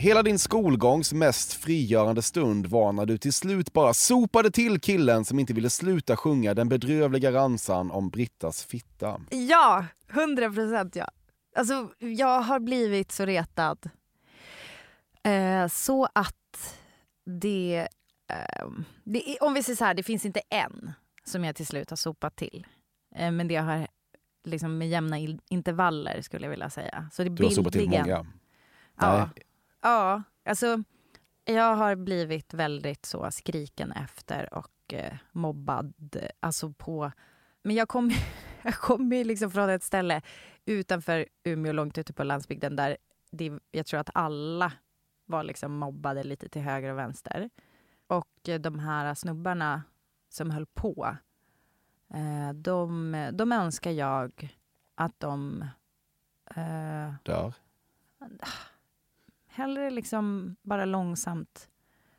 Hela din skolgångs mest frigörande stund var när du till slut bara sopade till killen som inte ville sluta sjunga den bedrövliga ramsan om Brittas fitta. Ja, hundra procent ja. Alltså jag har blivit så retad. Eh, så att det, eh, det om vi säger så här, det finns inte en som jag till slut har sopat till. Eh, men det har liksom med jämna intervaller skulle jag vilja säga. Så det Du har sopat till många. Ja. Nej. Ja, alltså jag har blivit väldigt så skriken efter och eh, mobbad. Alltså på... Men jag kommer jag kom ju liksom från ett ställe utanför Umeå, långt ute på landsbygden där det, jag tror att alla var liksom mobbade lite till höger och vänster. Och eh, de här snubbarna som höll på, eh, de, de önskar jag att de eh, Dör. Hellre liksom bara långsamt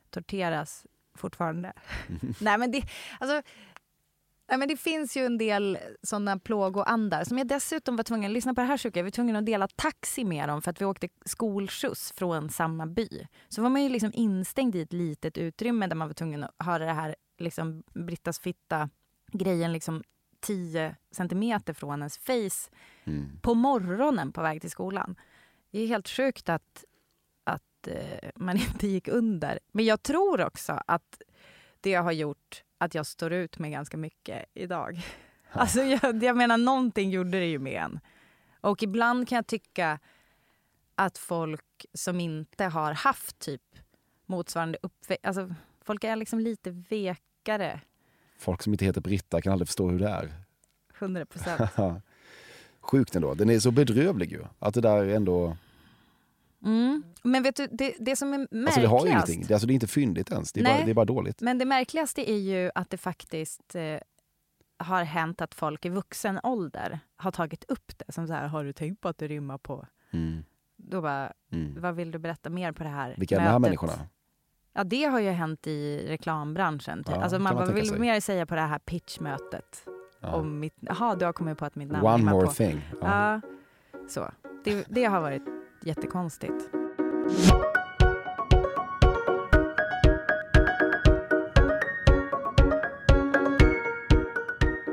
torteras fortfarande. nej, men det, alltså, nej men det finns ju en del såna plågoandar som jag dessutom var tvungen, lyssna på det här Shuka, jag var tvungen att dela taxi med dem för att vi åkte skolskjuts från samma by. Så var man ju liksom instängd i ett litet utrymme där man var tvungen att höra det här liksom Brittas fitta grejen liksom 10 centimeter från ens face Mm. på morgonen på väg till skolan. Det är helt sjukt att, att eh, man inte gick under. Men jag tror också att det har gjort att jag står ut med ganska mycket idag. Alltså jag, jag menar, någonting gjorde det ju med en. Och ibland kan jag tycka att folk som inte har haft typ motsvarande uppväxt... Alltså, folk är liksom lite vekare. Folk som inte heter Britta kan aldrig förstå hur det är. 100 procent. Sjukt ändå. Den är så bedrövlig ju. Att det där ändå... Mm. Men vet du, det, det som är märkligast... Alltså det har ju ingenting. Det, alltså, det är inte fyndigt ens. Det är, bara, Nej. det är bara dåligt. Men det märkligaste är ju att det faktiskt eh, har hänt att folk i vuxen ålder har tagit upp det. Som så här, har du tänkt på att det rimmar på... Mm. Då bara, Mm. vad vill du berätta mer på det här Vilka är de här människorna? Ja, det har ju hänt i reklambranschen. Typ. Ja, alltså man man bara, tänka vill sig. mer säga på det här pitchmötet? Ja. Om mitt, jaha, du har kommit på att mitt namn One more på. thing. Ja. Ja, så. Det, det har varit jättekonstigt.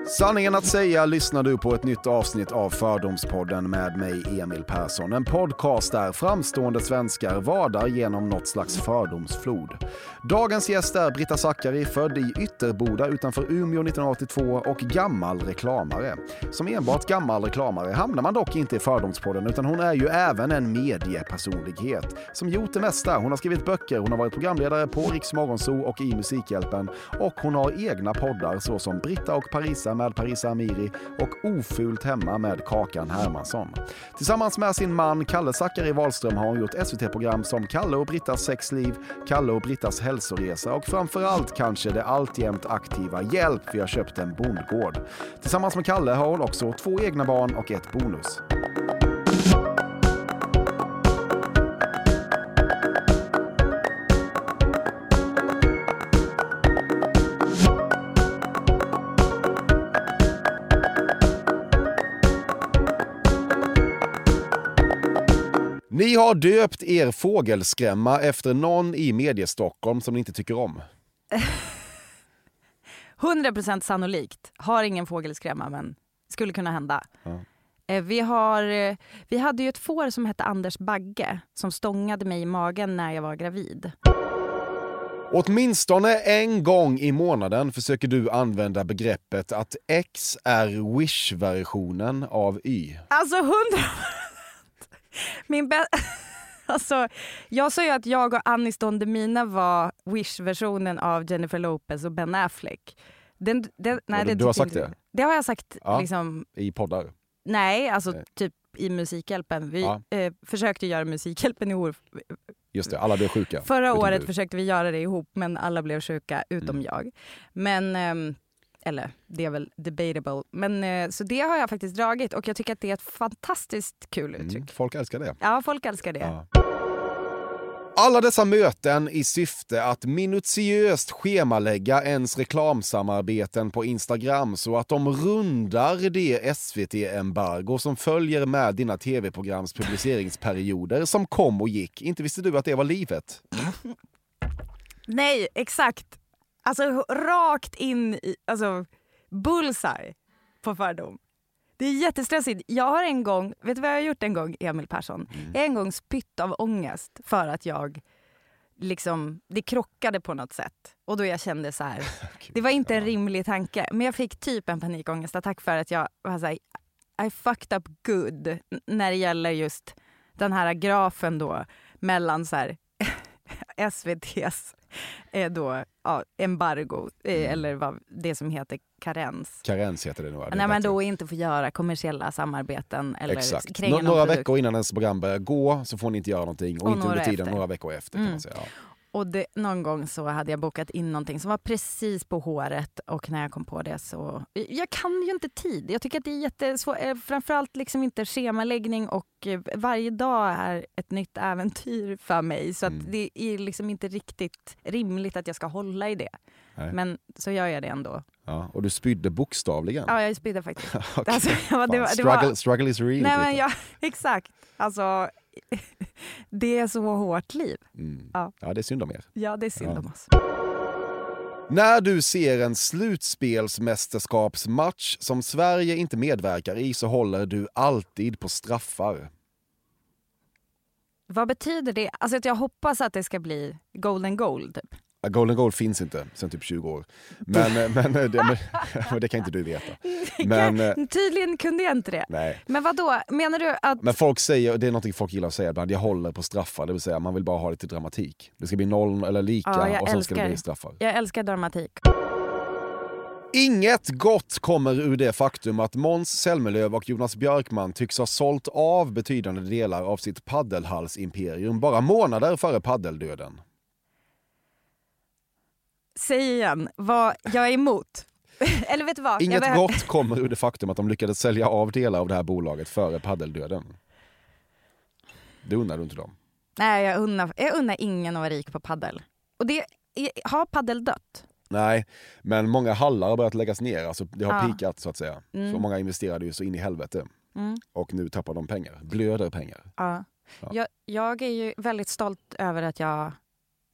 Sanningen att säga lyssnar du på ett nytt avsnitt av Fördomspodden med mig Emil Persson. En podcast där framstående svenskar vadar genom något slags fördomsflod. Dagens gäst är Britta Zackari, född i Ytterboda utanför Umeå 1982 och gammal reklamare. Som enbart gammal reklamare hamnar man dock inte i Fördomspodden utan hon är ju även en mediepersonlighet som gjort det mesta. Hon har skrivit böcker, hon har varit programledare på Riks Morgonzoo och i Musikhjälpen och hon har egna poddar såsom Britta och Parisa med Parisa Amiri och Ofult hemma med Kakan Hermansson. Tillsammans med sin man Kalle Zackari Wahlström har hon gjort SVT-program som Kalle och Brittas sexliv, Kalle och Brittas hälsoresa och framförallt kanske det alltjämt aktiva Hjälp, vi har köpt en bondgård. Tillsammans med Kalle har hon också två egna barn och ett bonus. Ni har döpt er fågelskrämma efter någon i Mediestockholm som ni inte tycker om. 100% sannolikt. Har ingen fågelskrämma, men skulle kunna hända. Ja. Eh, Vi, har, eh, vi hade ju ett får som hette Anders Bagge som stångade mig i magen när jag var gravid. Åtminstone en gång i månaden försöker du använda begreppet att X är Wish-versionen av Y. Alltså hundra Min bä- alltså, Jag sa ju att jag och Anis Don Demina var Wish-versionen av Jennifer Lopez och Ben Affleck. Den, den, nej, du- det du har sagt det? Det har jag sagt. Ja. Liksom, I poddar. nej, alltså Nej. typ i Musikhjälpen. Vi Ja. eh, försökte göra Musikhjälpen i år. Just det, alla blev sjuka. Förra året du. försökte vi göra det ihop men alla blev sjuka utom Mm. jag. Men, ehm, eller det är väl debatable. Men, eh, så det har jag faktiskt dragit och jag tycker att det är ett fantastiskt kul uttryck. Mm, folk älskar det. Ja, folk älskar det. Ja. Alla dessa möten i syfte att minutiöst schemalägga ens reklamsamarbeten på Instagram så att de rundar det SVT-embargo som följer med dina tv-programs publiceringsperioder som kom och gick. Inte visste du att det var livet? Nej, exakt. Alltså rakt in i, alltså bullseye på fördom. Det är jättestressigt. Jag har en gång, vet du vad jag har gjort en gång Emil Persson? Jag har en gång spytt av ångest för att jag liksom, det krockade på något sätt. Och då jag kände så här, det var inte en rimlig tanke. Men jag fick typ en panikångestattack för att jag var så här, I fucked up good när det gäller just den här grafen då mellan så här SVTs då, ja, embargo, eh, eller vad, det som heter karens. Karens heter det nog. det man bättre. då inte får göra kommersiella samarbeten eller Exakt. kränga Nå- någon några produkt. veckor innan ens program börjar gå så får ni inte göra någonting och, Och inte under tiden efter. några veckor efter. Kan Mm. man säga. Ja. Och det, någon gång så hade jag bokat in någonting som var precis på håret och när jag kom på det så... Jag kan ju inte tid. Jag tycker att det är jättesvårt. eh, Framförallt liksom inte schemaläggning och eh, varje dag är ett nytt äventyr för mig. Så Mm. att det är liksom inte riktigt rimligt att jag ska hålla i det. Nej. Men så gör jag det ändå. Ja. Och du spydde bokstavligen. Ja, jag spydde faktiskt. Okej. Alltså, det var- det var- struggle, struggle is real. Nej men jag, exakt. Alltså, det är så hårt liv. Mm. Ja. ja, det är synd om er. Ja, det är synd Ja. om oss. När du ser en slutspelsmästerskapsmatch som Sverige inte medverkar i så håller du alltid på straffar. Vad betyder det? Alltså att jag hoppas att det ska bli golden goal typ. Golden goal finns inte sen typ 20 år. Men, eh, men, eh, det, men, det kan inte du veta. Men, eh, Tydligen kunde jag inte det. nej. Men vad då? menar du att... Men folk säger, det är något folk gillar att säga ibland, jag håller på straffar. Det vill säga man vill bara ha lite dramatik. Det ska bli noll eller lika Ja, och sen ska det älskar- bli straffar. Jag älskar dramatik. Inget gott kommer ur det faktum att Måns Zelmerlöw och Jonas Björkman tycks ha sålt av betydande delar av sitt paddelhalsimperium bara månader före paddeldöden. Säg igen vad jag är emot. Eller vet du vad? Inget behöver- gott kommer ur det faktum att de lyckades sälja av delar av det här bolaget före paddeldöden. Det undrar du inte dem? Nej, jag unnar, jag unnar ingen att vara rik på paddel. Och det, har paddel dött? Nej, men många hallar har börjat läggas ner. Alltså det har Ja. pikat så att säga. Mm. Så många investerade ju så in i helvete. Mm. Och nu tappar de pengar. Blöder pengar. Ja. Ja. Jag, jag är ju väldigt stolt över att jag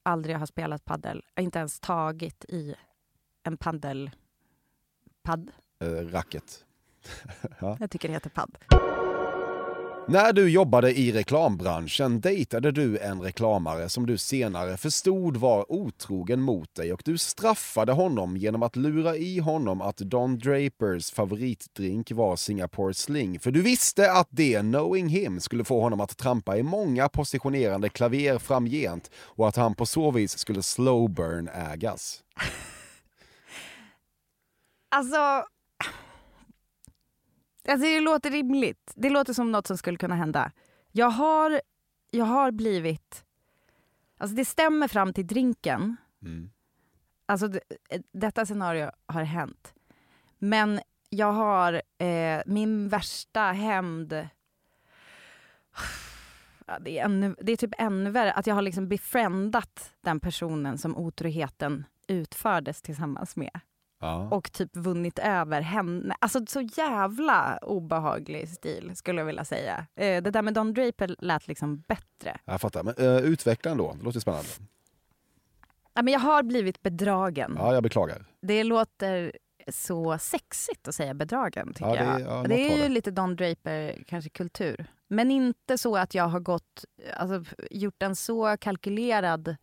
aldrig har spelat paddel. Inte ens tagit i en paddel... Padd? Eh, racket. ja. Jag tycker det heter padd. När du jobbade i reklambranschen dejtade du en reklamare som du senare förstod var otrogen mot dig och du straffade honom genom att lura i honom att Don Drapers favoritdrink var Singapore Sling. För du visste att det, knowing him, skulle få honom att trampa i många positionerande klaver framgent och att han på så vis skulle slow burn ägas. Alltså... Alltså det låter rimligt. Det låter som något som skulle kunna hända. Jag har, jag har blivit... Alltså det stämmer fram till drinken. Mm. Alltså det, detta scenario har hänt. Men jag har eh, min värsta hämnd... Ja, det, är ännu, det är typ ännu värre att jag har liksom befriendat den personen som otroheten utfördes tillsammans med Ja. och typ vunnit över henne. Alltså så jävla obehaglig stil skulle jag vilja säga. Eh, det där med Don Draper lät liksom bättre. Jag fattar, men uh, utveckla ändå. Det låter spännande. Ja, men jag har blivit bedragen. Ja, jag beklagar. Det låter så sexigt att säga bedragen tycker Ja, det jag. ja, det är ju det. lite Don Draper kanske kultur. Men inte så att jag har gått, alltså, gjort en så kalkylerad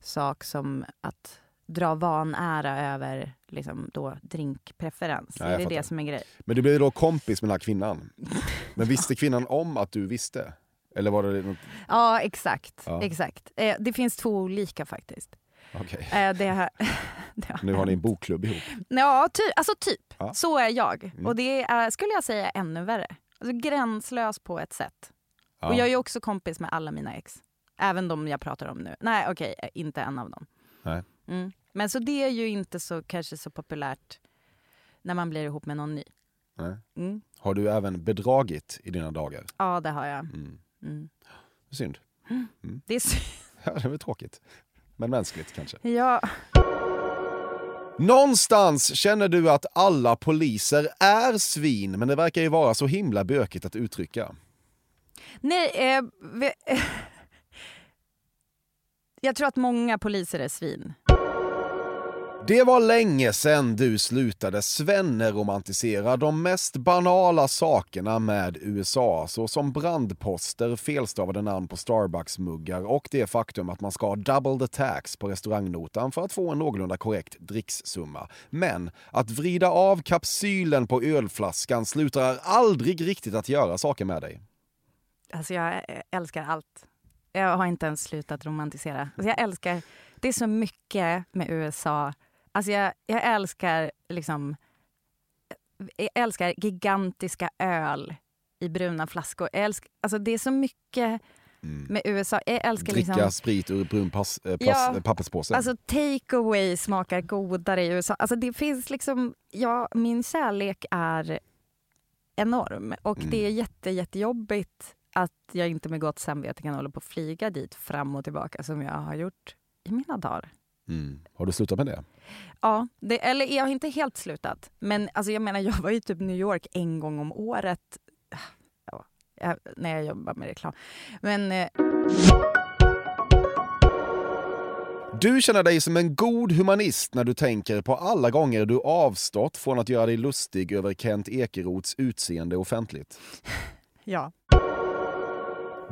sak som att dra vanära över liksom, då, drinkpreferens. Ja, det är det fattar. som är grej. Men du blev då kompis med den här kvinnan. Men visste kvinnan om att du visste? Eller var det något... Ja, exakt. Ja. exakt. Eh, det finns två olika faktiskt. Okej. Eh, det har, det har Nu har ni en bokklubb ihop. Ja, ty, alltså typ. Ja. Så är jag. Mm. Och det är, skulle jag säga, ännu värre. Alltså gränslös på ett sätt. Och jag är också kompis med alla mina ex. Även de jag pratar om nu. Nej, okej, eh, inte en av dem. Nej. Mm. Men så det är ju inte så kanske så populärt när man blir ihop med någon ny. Mm. Har du även bedragit i dina dagar? Ja, det har jag. Mm. Mm. Synd. Det är sy- Ja, det är väl tråkigt. Men mänskligt kanske. ja. Någonstans känner du att alla poliser är svin, men det verkar ju vara så himla bökigt att uttrycka. Nej, eh, vi, jag tror att många poliser är svin. Det var länge sedan du slutade svenne-romantisera de mest banala sakerna med USA, såsom brandposter, felstavade namn på Starbucks-muggar och det faktum att man ska ha double the tax på restaurangnotan för att få en någorlunda korrekt drickssumma. Men att vrida av kapsylen på ölflaskan slutar aldrig riktigt att göra saker med dig. Alltså jag älskar allt. Jag har inte ens slutat romantisera. Alltså jag älskar, det är så mycket med USA. Alltså jag, jag älskar liksom, jag älskar gigantiska öl i bruna flaskor. Jag älskar, alltså det är så mycket med USA. Jag älskar Dricka liksom, sprit ur brun pass, eh, plast, Ja, eh, papperspåse. Alltså take away smakar godare i USA. Alltså det finns liksom, ja, min kärlek är enorm och Mm. det är jätte, jättejobbigt att jag inte med gott samvete kan hålla på och flyga dit fram och tillbaka som jag har gjort i mina dagar. Mm. Har du slutat med det? Ja, det, eller jag har inte helt slutat. Men alltså jag menar, jag var i typ New York en gång om året ja, jag, när jag jobbar med reklam. Men eh, Du känner dig som en god humanist när du tänker på alla gånger du avstått från att göra dig lustig över Kent Ekerots utseende offentligt. ja.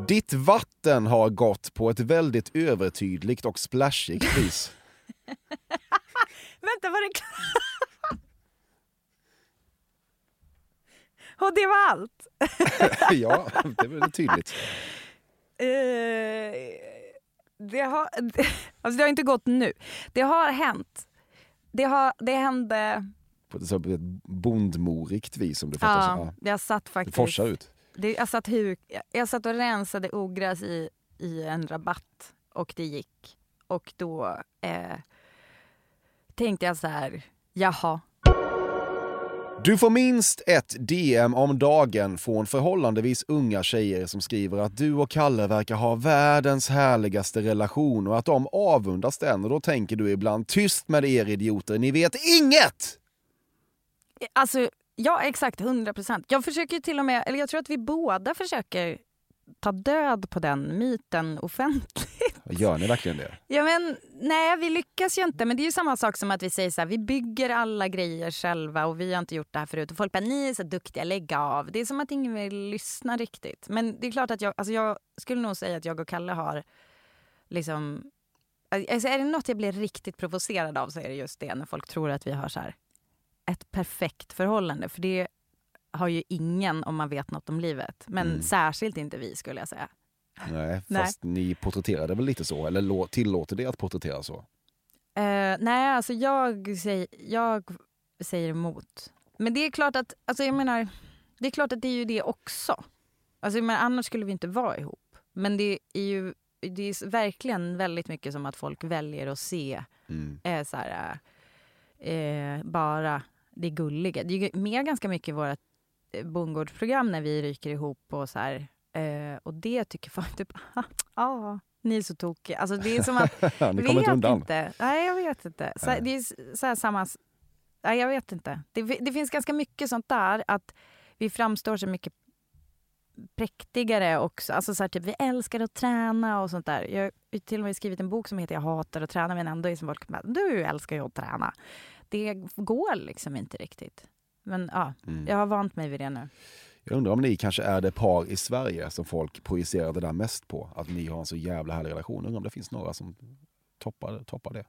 Ditt vatten har gått på ett väldigt övertydligt och splashigt vis. Vänta, var det Och det var allt? ja, det väl tydligt. Eh, det, har, alltså det har inte gått nu. Det har hänt. Det, har, det hände... På ett, så- på ett bondmorigt vis som du fattar. Ja, Ja, jag satt det faktiskt... forsar ut. Det, jag, satt huk, jag satt och rensade ogräs i, i en rabatt och det gick. Och då eh, tänkte jag så här, jaha. Du får minst ett DM om dagen från förhållandevis unga tjejer som skriver att du och Kalle verkar ha världens härligaste relation och att de avundas den och då tänker du ibland tyst med er idioter, ni vet inget! Alltså, ja exakt, 100 procent. Jag försöker till och med, eller jag tror att vi båda försöker ta död på den myten offentligt. Gör ni verkligen det? Ja, men, nej, vi lyckas ju inte. Men det är ju samma sak som att vi säger så här, vi bygger alla grejer själva och vi har inte gjort det här förut. Och folk bara, ni är så duktiga, lägg av. Det är som att ingen vill lyssna riktigt. Men det är klart att jag, alltså jag skulle nog säga att jag och Kalle har liksom... Alltså är det något jag blir riktigt provocerad av så är det just det när folk tror att vi har så här ett perfekt förhållande. För det har ju ingen om man vet något om livet. Men Mm. särskilt inte vi skulle jag säga. Nej, Nej. fast ni porträtterar det väl lite så, eller lå- tillåter det att porträttera så? Eh, nej, alltså jag, säger, jag säger emot. Men det är klart att, alltså jag menar, det är klart att det är ju det också. Alltså menar, annars skulle vi inte vara ihop. Men det är ju det är verkligen väldigt mycket som att folk väljer att se Mm. eh, så här, eh, bara det gulliga. Det är med ganska mycket i vårt eh, bondgårdsprogram när vi ryker ihop och så här. Eh, och det tycker folk typ, ja, ni är så tokiga. Alltså det är som att ni kommer inte undan. Inte. Nej, jag vet inte. Så, det är så samma... Nej, jag vet inte. Det, det finns ganska mycket sånt där, att vi framstår så mycket präktigare också. Alltså så här, typ, vi älskar att träna och sånt där. Jag har till och med skrivit en bok som heter Jag hatar att träna men ändå är som folk du älskar ju att träna. det går liksom inte riktigt. Men ja, Mm. jag har vant mig vid det nu. Jag undrar om ni kanske är det par i Sverige som folk projicerar det där mest på. Att ni har en så jävla härlig relation. Jag undrar om det finns några som toppar, toppar det.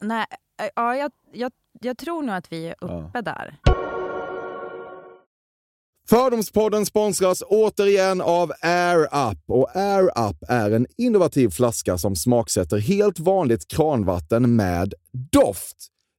Nej, äh, ja, jag, jag, jag tror nog att vi är uppe där. Fördomspodden sponsras återigen av Air Up. Och Air Up är en innovativ flaska som smaksätter helt vanligt kranvatten med doft.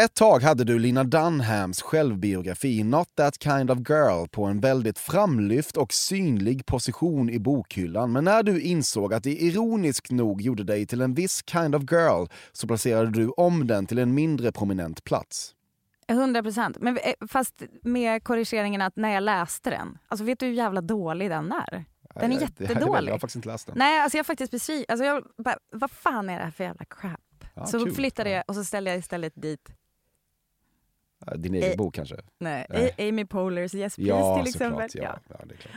Ett tag hade du Lina Dunhams självbiografi Not That Kind of Girl på en väldigt framlyft och synlig position i bokhyllan. Men när du insåg att det ironiskt nog gjorde dig till en viss kind of girl så placerade du om den till en mindre prominent plats. 100 procent. Men eh, fast med korrigeringen att när jag läste den, alltså vet du hur jävla dålig den är? Den är jättedålig. Jag har faktiskt inte läst den. Nej, alltså jag är faktiskt besviken. Alltså jag bara, vad fan är det här för jävla crap? Ja, så kul. flyttade jag och så ställde jag istället dit Din egen Eh, bok kanske? nej. A- Amy Pohlers Yes Please Ja, till exempel. såklart. Ja, ja. det är klart.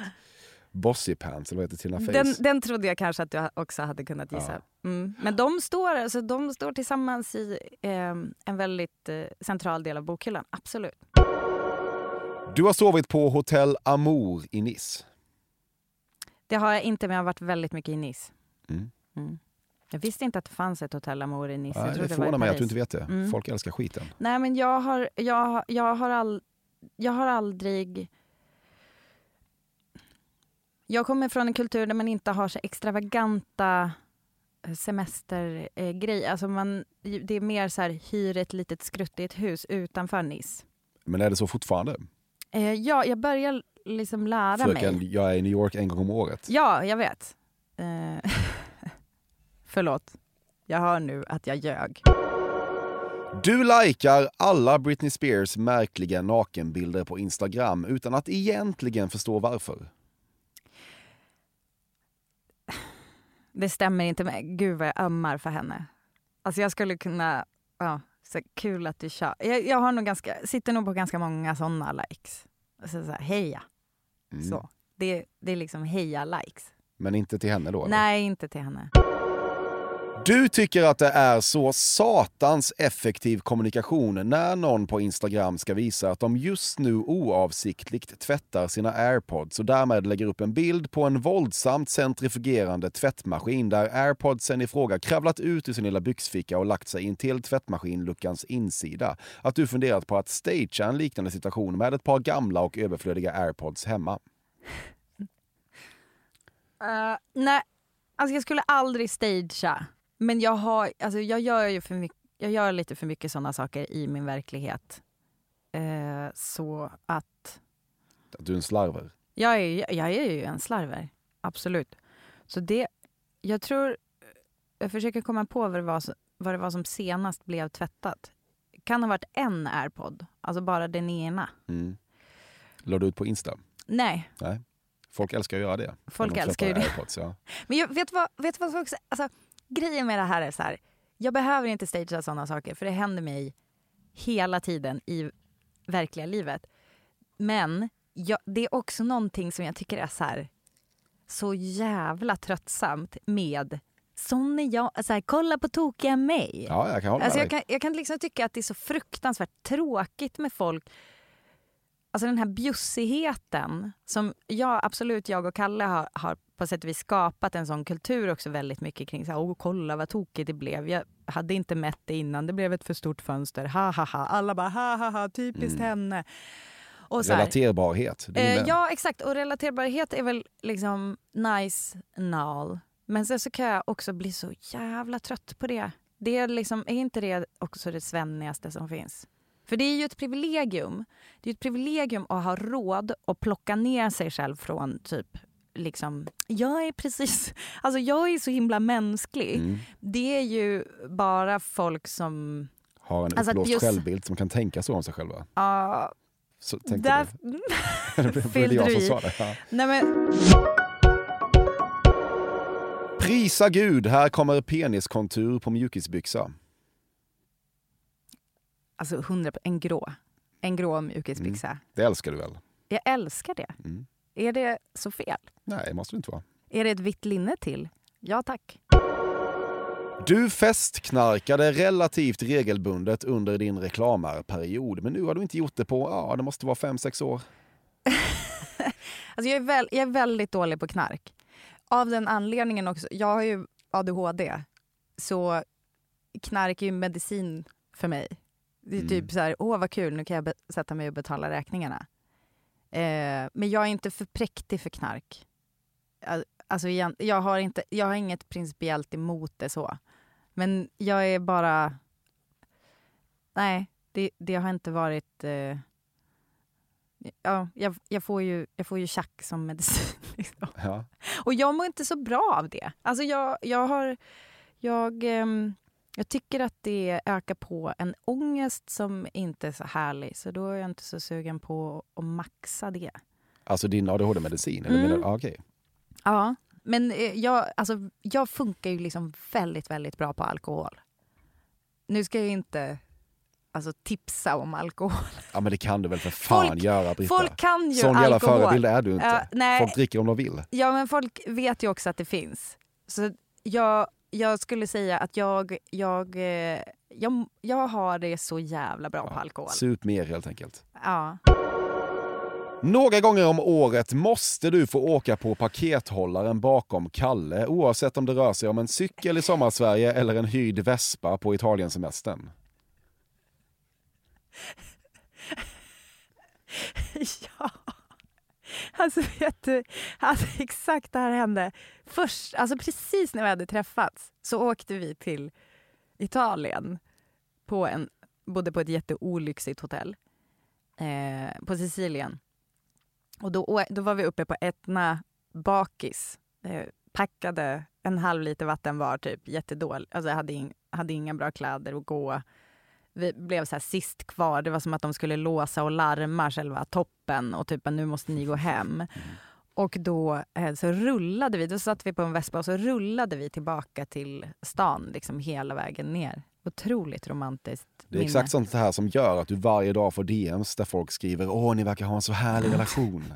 Bossy Pants, eller vad heter Tina Face? Den, den trodde jag kanske att du också hade kunnat gissa. Ja. Mm. Men de står, alltså, de står tillsammans i eh, en väldigt eh, central del av bokhyllan, absolut. Du har sovit på Hotell Amour i Nice. Det har jag inte, men jag har varit väldigt mycket i Nice. Mm. Mm. Jag visste inte att det fanns ett hotell Amour i Nice. Jag det förvånar mig att du inte vet det. Mm. Folk älskar skiten. Nej, men jag har, jag, jag, har all, jag har aldrig... Jag kommer från en kultur där man inte har så extravaganta semestergrejer. Alltså man, det är mer så här, hyr ett litet skruttigt hus utanför Nice. Men är det så fortfarande? Eh, ja, jag börjar liksom lära Fröken, mig. jag är i New York en gång om året. Ja, jag vet. Eh, förlåt. Jag hör nu att jag ljög. Du likar alla Britney Spears märkliga nakenbilder på Instagram utan att egentligen förstå varför. Det stämmer inte. Men gud vad jag ömmar för henne. Alltså jag skulle kunna... Ja, så kul att du kör. Jag, jag har nog ganska, sitter nog på ganska många såna likes. Alltså så här, heja. Mm. Så. Det, det är liksom heja-likes. Men inte till henne då? eller? Nej, inte till henne. Du tycker att det är så satans effektiv kommunikation när någon på Instagram ska visa att de just nu oavsiktligt tvättar sina airpods och därmed lägger upp en bild på en våldsamt centrifugerande tvättmaskin där airpodsen i fråga kravlat ut ur sin lilla byxficka och lagt sig in till tvättmaskinluckans insida. Att du funderat på att stagea en liknande situation med ett par gamla och överflödiga airpods hemma. Uh, nej, alltså jag skulle aldrig stagea. Men jag, har, alltså jag, gör ju för mycket, jag gör lite för mycket såna saker i min verklighet. Eh, så att Att du är en slarver. jag är, jag är ju en slarver. Absolut. Så det, jag tror, jag försöker komma på vad det var, som- vad det var som senast blev tvättat. Kan ha varit en airpod, alltså bara den ena. Mm. La du ut på Insta? Nej, Nej. Folk älskar att göra det. Folk de älskar ju det. Airpods, ja. Men jag vet vad, vet vad också, alltså, grejen med det här är så här. Jag behöver inte stagea sådana saker för det händer mig hela tiden i verkliga livet. Men jag, det är också någonting som jag tycker är så här så jävla tröttsamt med Sån är jag, så här, kolla på tokiga mig. Ja, jag kan hålla Alltså med jag, kan, jag kan liksom tycka att det är så fruktansvärt tråkigt med folk. Alltså den här bjussigheten som jag, absolut jag och Kalle har, har på sätt och vis skapat en sån kultur också väldigt mycket kring så här, åh kolla vad tokigt det blev. Jag hade inte mätt det innan, det blev ett för stort fönster, ha ha ha. Alla bara ha ha ha, typiskt Mm. henne. Och så här, Relaterbarhet. Eh, ja, exakt. Och relaterbarhet är väl liksom nice all. Men sen så kan jag också bli så jävla trött på det. det är, liksom, är inte det också det svennigaste som finns? För det är ju ett privilegium. Det är ett privilegium att ha råd att plocka ner sig själv från typ Liksom, jag är precis, alltså jag är så himla mänsklig. Mm. Det är ju bara folk som Har en Alltså uppblåst just- självbild som kan tänka så om sig själva. Ja, Så tänkte där du. det fyllde jag som det. Ja. Nej, men, Prisa gud, här kommer peniskontur på mjukisbyxa. Alltså 100 en grå. En grå mjukisbyxa. Det älskar du väl? Jag älskar det. Mm. Är det så fel? Nej, måste det inte vara. Är det ett vitt linne till? Ja tack. Du festknarkade relativt regelbundet under din reklamärperiod, men nu har du inte gjort det på, ja det måste vara fem sex år. Alltså jag, är väl, jag är väldigt dålig på knark. Av den anledningen också, jag har ju ADHD, så knark är ju medicin för mig. Det är Mm. typ så här, åh vad kul, nu kan jag sätta mig och betala räkningarna. Eh, men jag är inte för präktig för knark. Al- Alltså jag, har inte, jag har inget principiellt emot det så. Men jag är bara... Nej, det, det har inte varit... Eh, ja, jag, jag, får ju, jag får ju tjack som medicin. Liksom. Ja. Och jag mår inte så bra av det. Alltså jag, jag har... Jag, ehm, jag tycker att det ökar på en ångest som inte är så härlig. Så då är jag inte så sugen på att maxa det. Alltså din ADHD-medicin? Eller Mm. menar, ah, okej. Ja, men eh, jag, alltså, jag funkar ju liksom väldigt, väldigt bra på alkohol. Nu ska jag inte alltså, tipsa om alkohol. Ja men det kan du väl för fan Folk- göra Britta? Folk kan ju Sån jävla förebild är du inte. Nej. Folk dricker om de vill. Ja, men folk vet ju också att det finns. Så jag, jag skulle säga att jag, jag, eh, jag, jag har det så jävla bra på alkohol. Sup mer helt enkelt. Ja. Några gånger om året måste du få åka på pakethållaren bakom Kalle oavsett om det rör sig om en cykel i sommarsverige eller en hyrd Vespa på Italiensemestern. ja. Alltså vet du, alltså, exakt det här hände. Först, alltså precis när vi hade träffats så åkte vi till Italien. På en, bodde på ett jätteolyxigt hotell eh, på Sicilien. Och då, då var vi uppe på Etna bakis. Eh, packade en halv liter vatten var, typ jättedålig. Alltså jag hade, in, hade inga bra kläder att gå. Vi blev så här sist kvar. Det var som att de skulle låsa och larma själva toppen och typ nu måste ni gå hem. Och då eh, så rullade vi, då satt vi på en vespa och så rullade vi tillbaka till stan liksom hela vägen ner. Otroligt romantiskt Det är minne. exakt sånt här som gör att du varje dag får DMs där folk skriver åh ni verkar ha en så härlig relation.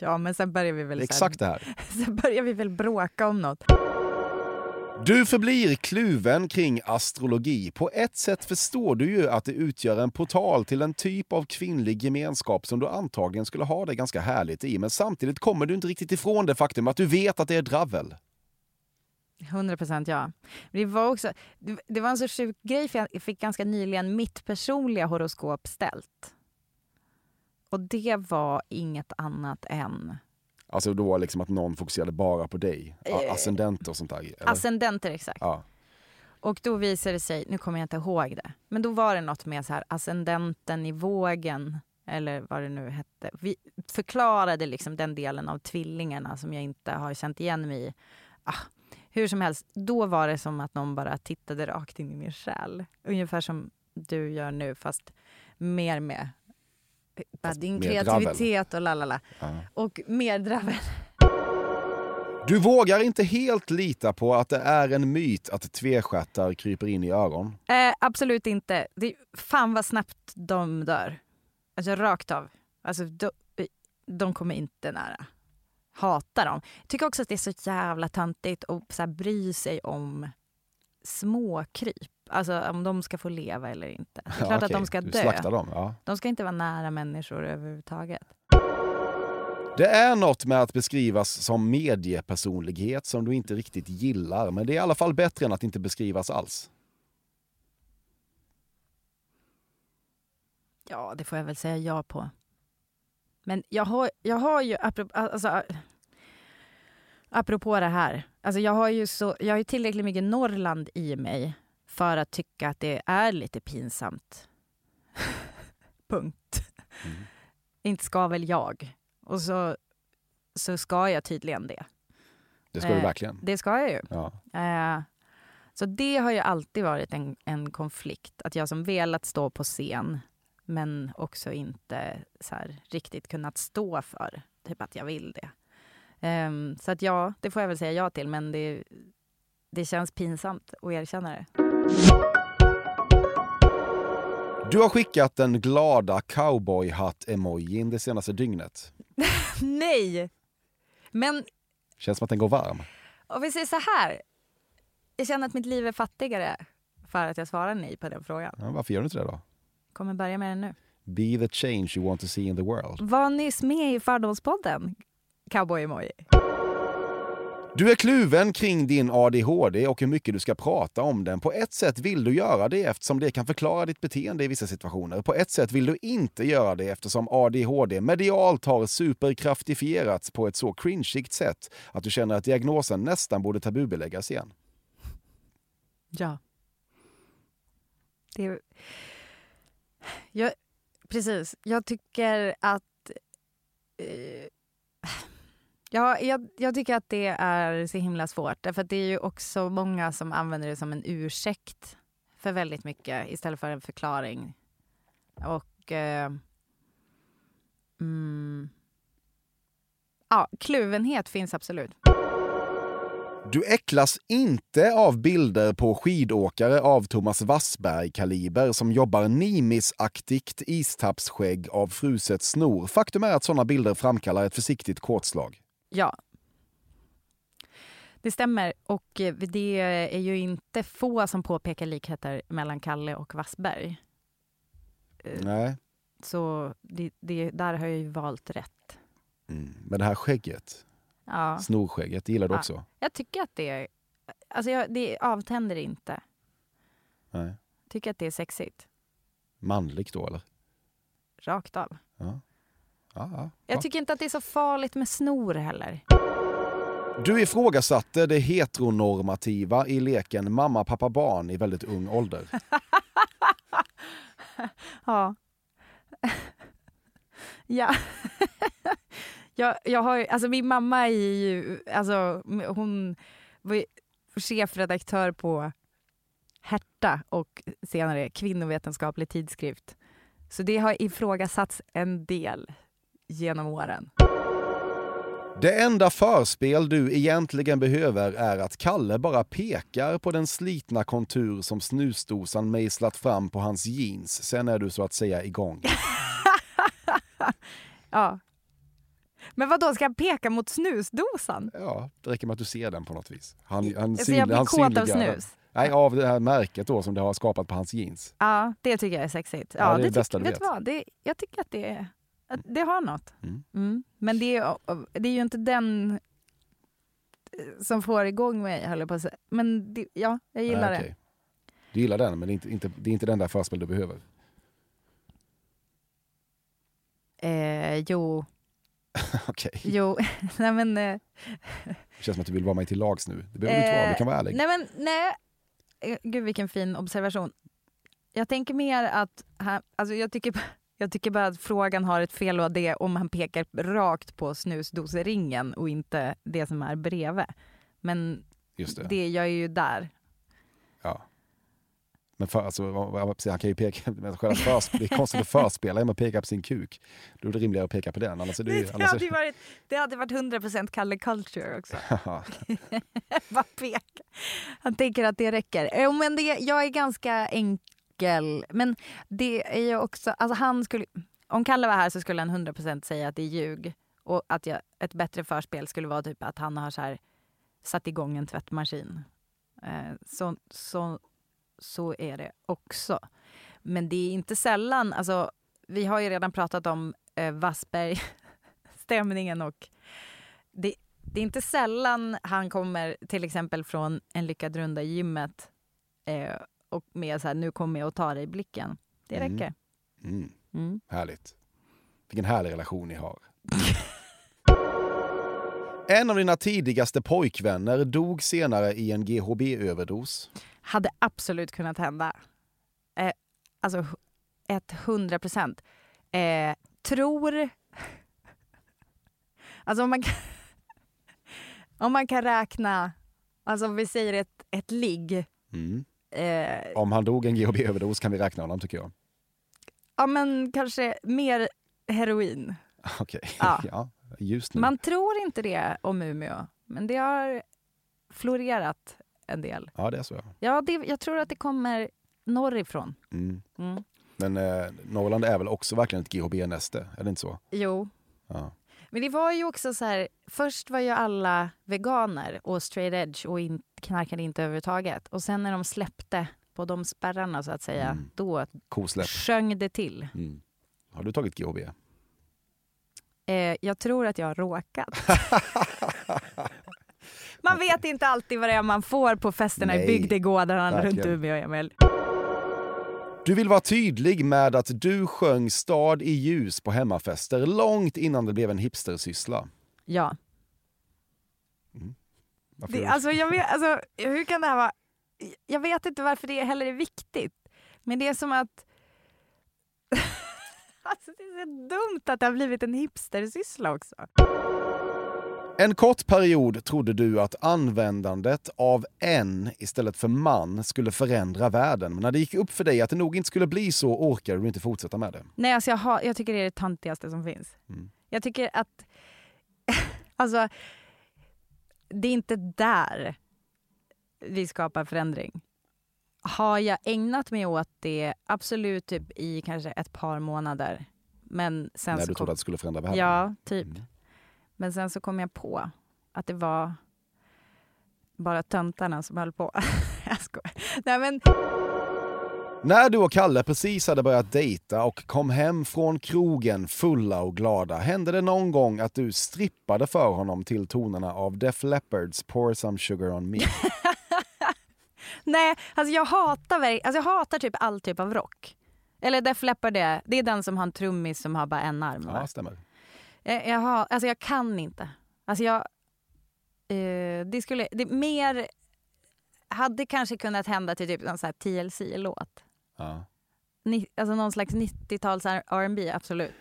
Ja, men sen börjar vi väl, så här, exakt det här. sen börjar vi väl bråka om något. Du förblir kluven kring astrologi. På ett sätt förstår du ju att det utgör en portal till en typ av kvinnlig gemenskap som du antagligen skulle ha det ganska härligt i. Men samtidigt kommer du inte riktigt ifrån det faktum att du vet att det är dravel. 100 procent ja. Det var, också, det var en så sjuk grej för jag fick ganska nyligen mitt personliga horoskop ställt. Och det var inget annat än Alltså då liksom att någon fokuserade bara på dig. A- Ascendent och sånt där. eller? ascendenter exakt. Ja. Och då visade det sig, nu kommer jag inte ihåg det, men då var det något med så här ascendenten i vågen eller vad det nu hette. Vi förklarade liksom den delen av tvillingarna som jag inte har känt igen mig i. Ah, hur som helst, då var det som att någon bara tittade rakt in i min själ. Ungefär som du gör nu fast mer med eh, bara din kreativitet och lalala. Ja. Och mer dravel. Du vågar inte helt lita på att det är en myt att tvestjärtar kryper in i öron. Eh, absolut inte. Det, fan vad snabbt de dör. Alltså rakt av. Alltså, de, de kommer inte nära. Hatar dem. Tycker också att det är så jävla töntigt att så här, bry sig om småkryp. Alltså om de ska få leva eller inte. Det är klart att okej. de ska Du dö. slaktar dem, ja. De ska inte vara nära människor överhuvudtaget. Det är något med att beskrivas som mediepersonlighet som du inte riktigt gillar, men det är i alla fall bättre än att inte beskrivas alls. Ja, det får jag väl säga ja på. Men jag har, jag har ju, apropå, alltså, apropå det här, alltså jag har ju så, jag har ju tillräckligt mycket Norrland i mig för att tycka att det är lite pinsamt. Punkt. Inte ska väl jag. Och så, så ska jag tydligen det. Det ska du Eh, verkligen. Det ska jag ju. Ja. Eh, Så det har ju alltid varit en, en konflikt. Att jag som velat stå på scen men också inte så här, riktigt kunnat stå för typ att jag vill det. Ehm, så att ja, det får jag väl säga ja till, men det, det känns pinsamt att erkänna det. Du har skickat den glada cowboyhatt-emojin det senaste dygnet. Nej! Men Känns som att den går varm. om vi säger så här. Jag känner att mitt liv är fattigare för att jag svarar nej på den frågan. Ja, varför gör du inte det då? Kommer börja med den nu. Be the change you want to see in the world. Var nyss med i Fördomspodden, cowboy emoji. Du är kluven kring din ADHD och hur mycket du ska prata om den. På ett sätt vill du göra det eftersom det kan förklara ditt beteende i vissa situationer. På ett sätt vill du inte göra det eftersom ADHD medialt har superkraftifierats på ett så cringeigt sätt att du känner att diagnosen nästan borde tabubeläggas igen. Ja. Det är... jag, precis. Jag tycker att... Eh, ja, jag, jag tycker att det är så himla svårt. För att det är ju också många som använder det som en ursäkt för väldigt mycket istället för en förklaring. Och... Eh, mm, ja, kluvenhet finns absolut. Du äcklas inte av bilder på skidåkare av Thomas Wassberg-kaliber som jobbar Nimis-aktigt istappsskägg av fruset snor. Faktum är att sådana bilder framkallar ett försiktigt kortslag. Ja. Det stämmer. Och eh, det är ju inte få som påpekar likheter mellan Kalle och Wassberg. Eh, Nej. Så det, det, där har jag ju valt rätt. Mm. Men det här skägget, Ja. snorskägget, gillar du Ja. också? Jag tycker att det. Alltså jag, det avtänder inte. Nej. tycker att det är sexigt. Manligt då eller? Rakt av. Ja. Ja, ja. Jag tycker inte att det är så farligt med snor heller. Du ifrågasatte det heteronormativa i leken mamma, pappa, barn i väldigt ung ålder. Ja. ja. jag, jag har alltså min mamma är ju, alltså hon var chefredaktör på Herta och senare kvinnovetenskaplig tidskrift. Så det har ifrågasatts en del genom åren. Det enda förspel du egentligen behöver är att Kalle bara pekar på den slitna kontur som snusdosan mejslat fram på hans jeans. Sen är du så att säga igång. Ja. Men vad då ska han peka mot snusdosan? Ja, det räcker med att du ser den på något vis. Han, han, Så jag blir han kåt av snus? Nej, av det här märket då som det har skapat på hans jeans. Ja, det tycker jag är sexigt. Ja, Ja, det är det tyck- bästa du vet. vet. vad? Det, jag tycker att det, är, det har något. Mm. Mm. Men det är, det är ju inte den eh, som får igång mig, höll jag på att säga. Men det, ja, jag gillar Nej, okej. Du gillar den, men det är inte, inte, det är inte den där förspel du behöver. det. Eh, jo, Okej. jo. nej men... Eh, Det känns som att du vill vara mig till lags nu. Det behöver du inte vara, du kan vara ärlig. Nej, men nej. Eh, Gud, vilken fin observation. Jag tänker mer att... Alltså jag, tycker, jag tycker bara att frågan har ett fel och det om han pekar rakt på snusdoseringen och inte det som är bredvid. Men Just det. det jag är ju där. Ja. Men för, alltså, han kan ju peka, men själva försp- det är konstigt att förspela genom att peka på sin kuk. Då är det rimligare att peka på den. Annars är det, ju- Det annars hade, varit, det hade varit 100% Kalle Culture också. Bara peka. Han tänker att det räcker. Men det, jag är ganska enkel. Men det är ju också... Alltså han skulle, om Kalle var här så skulle han 100% säga att det är ljug. Och att jag, ett bättre förspel skulle vara typ att han har så här, satt igång en tvättmaskin. Eh, så, så, så är det också. Men det är inte sällan... Alltså, vi har ju redan pratat om eh, Wassberg-stämningen och det, det är inte sällan han kommer till exempel från en lyckad runda i gymmet eh, och med så här, nu kommer jag att ta dig i blicken. Det Mm. räcker. Mm. Mm. Härligt. Vilken härlig relation ni har. En av dina tidigaste pojkvänner dog senare i en GHB-överdos. Hade absolut kunnat hända. Eh, alltså ett hundra procent. Eh, tror... Alltså om man kan, om man kan räkna, alltså om vi säger ett, ett ligg Mm. Eh, Om han dog en GHB-överdos kan vi räkna honom tycker jag. ja men kanske mer heroin. Okej, Ja. ja. just nu. Man tror inte det om Umeå, men det har florerat en del. Ja, det är så ja. Ja, det, jag tror att det kommer norrifrån. Mm. Mm. Men eh, Norrland är väl också verkligen ett GHB-näste, är det inte så? Jo. Ja. Men det var ju också så här, först var ju alla veganer och straight edge och in, knarkade inte överhuvudtaget. Och sen när de släppte på de spärrarna så att säga, Mm. då Kosläpp. sjöng det till. Mm. Har du tagit GHB? Eh, jag tror att jag har råkat. man vet inte alltid vad det är man får på festerna Nej, i bygdegårdarna runt. Umeå, Emil. Du vill vara tydlig med att du sjöng Stad i ljus på hemmafester långt innan det blev en hipstersyssla. Ja. Det, alltså, jag vet, alltså, hur kan det här vara... Jag vet inte varför det heller är viktigt. Men det är som att... alltså, det är så dumt att det har blivit en hipstersyssla också. En kort period trodde du att användandet av en istället för man skulle förändra världen. Men när det gick upp för dig att det nog inte skulle bli så orkade du inte fortsätta med det. Nej, alltså jag, har, jag tycker det är det töntigaste som finns. Mm. Jag tycker att... alltså, det är inte där vi skapar förändring. Har jag ägnat mig åt det absolut typ i kanske ett par månader. Men sen när du kom- trodde att det skulle förändra världen. Ja, typ. Mm. Men sen så kom jag på att det var bara töntarna som höll på. jag skojar. Nej, men... När du och Kalle precis hade börjat dejta och kom hem från krogen fulla och glada, hände det någon gång att du strippade för honom till tonerna av Def Leppards Pour Some Sugar On Me? Nej, alltså jag hatar, alltså jag hatar typ all typ av rock. Eller Def Leppard det, det är den som har en trummis som har bara en arm. va? Ja, stämmer. Jag, jag, har, alltså jag kan inte. Alltså jag, eh, det skulle, det mer hade kanske kunnat hända till typ sån här TLC-låt. Ja. Ni, alltså någon slags 90-tals R&B absolut.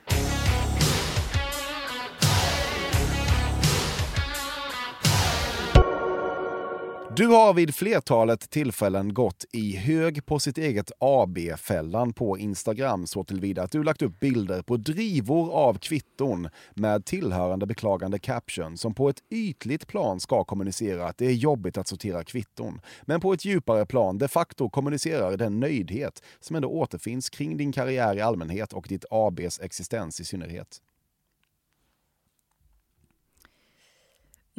Du har vid flertalet tillfällen gått i hög på sitt eget AB-fällan på Instagram så tillvida att du lagt upp bilder på drivor av kvitton med tillhörande beklagande caption som på ett ytligt plan ska kommunicera att det är jobbigt att sortera kvitton, men på ett djupare plan de facto kommunicerar den nöjdhet som ändå återfinns kring din karriär i allmänhet och ditt ABs existens i synnerhet.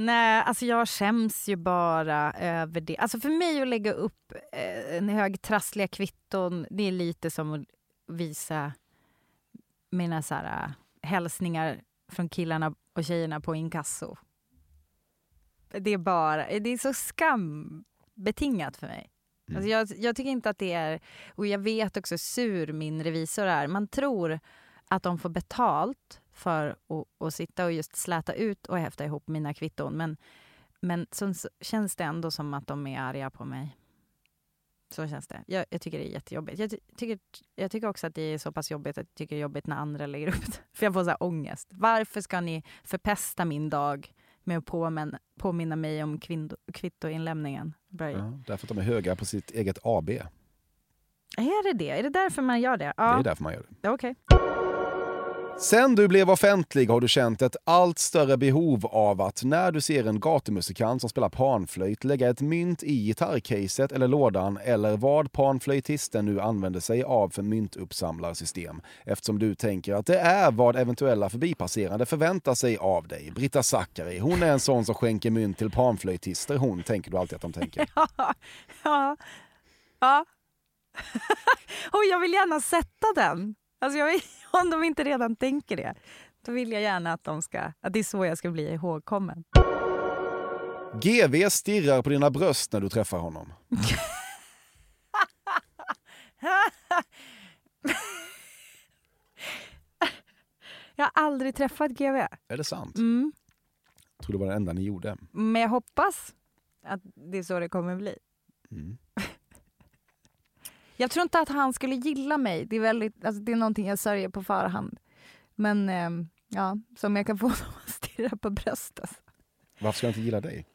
Nej, alltså jag skäms ju bara över det. Alltså för mig att lägga upp eh, en hög trassliga kvitton, det är lite som att visa mina så här, eh, hälsningar från killarna och tjejerna på inkasso. Det är bara, det är så skambetingat för mig. Alltså jag, jag tycker inte att det är, och jag vet också hur sur min revisor är. Man tror att de får betalt för att, att sitta och just släta ut och häfta ihop mina kvitton. Men, men så, känns det ändå som att de är arga på mig. Så känns det. Jag, jag tycker det är jättejobbigt. Jag, ty- tycker, jag tycker också att det är så pass jobbigt att jag tycker det är jobbigt när andra lägger upp det. För jag får så här ångest. Varför ska ni förpesta min dag med att påminna, påminna mig om kvittoinlämningen? Ja, därför att de är höga på sitt eget AB. Är det det? Är det därför man gör det? Det Ja, är därför man gör det. ja, okej. Sen du blev offentlig har du känt ett allt större behov av att när du ser en gatumusikant som spelar panflöjt lägga ett mynt i gitarrcaset eller lådan eller vad panflöjtisten nu använder sig av för myntuppsamlarsystem. Eftersom du tänker att det är vad eventuella förbipasserande förväntar sig av dig. Britta Zackari, hon är en sån som skänker mynt till panflöjtister. Hon tänker du alltid att de tänker. ja. ja. och jag vill gärna sätta den. Alltså jag vill, om de inte redan tänker det, då vill jag gärna att, de ska, att det är så jag ska bli ihågkommen. GV stirrar på dina bröst när du träffar honom. Jag har aldrig träffat GV, Är det sant? mm. Jag tror det var det enda ni gjorde. men jag hoppas att det är så det kommer bli. Mm. Jag tror inte att han skulle gilla mig. Det är, väldigt, alltså det är någonting jag sörjer på förhand. Men ehm, ja, som jag kan få honom att stirra på bröstet. Varför ska jag inte gilla dig?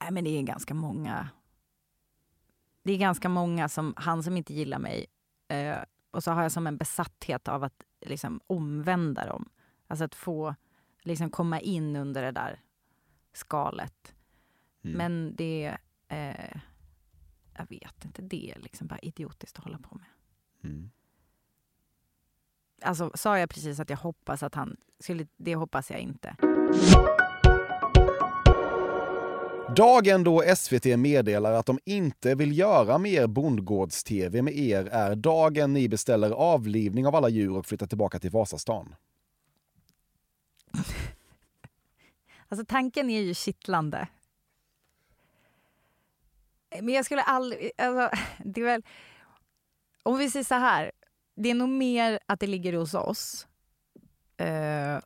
Nej, men det är ganska många. Det är ganska många som, han som inte gillar mig. Eh, och så har jag som en besatthet av att liksom omvända dem. Alltså att få liksom komma in under det där skalet. Mm. Men det, eh, jag vet inte, det är liksom bara idiotiskt att hålla på med. Mm. Alltså sa jag precis att jag hoppas att han skulle, det hoppas jag inte. Dagen då SVT meddelar att de inte vill göra mer bondgårds-tv med er är dagen ni beställer avlivning av alla djur och flyttar tillbaka till Vasastan. Alltså tanken är ju kittlande. Men jag skulle aldrig... Alltså, det är väl, om vi säger så här. Det är nog mer att det ligger hos oss. Eh,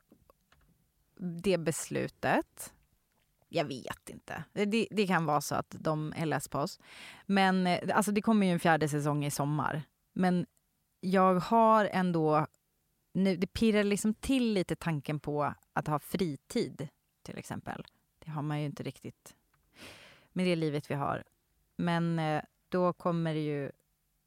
det beslutet. Jag vet inte. Det, det kan vara så att de är less på oss. Men eh, alltså, det kommer ju en fjärde säsong i sommar. Men jag har ändå... Nu, det pirrar liksom till lite tanken på att ha fritid, till exempel. Det har man ju inte riktigt med det livet vi har. Men eh, då kommer det ju...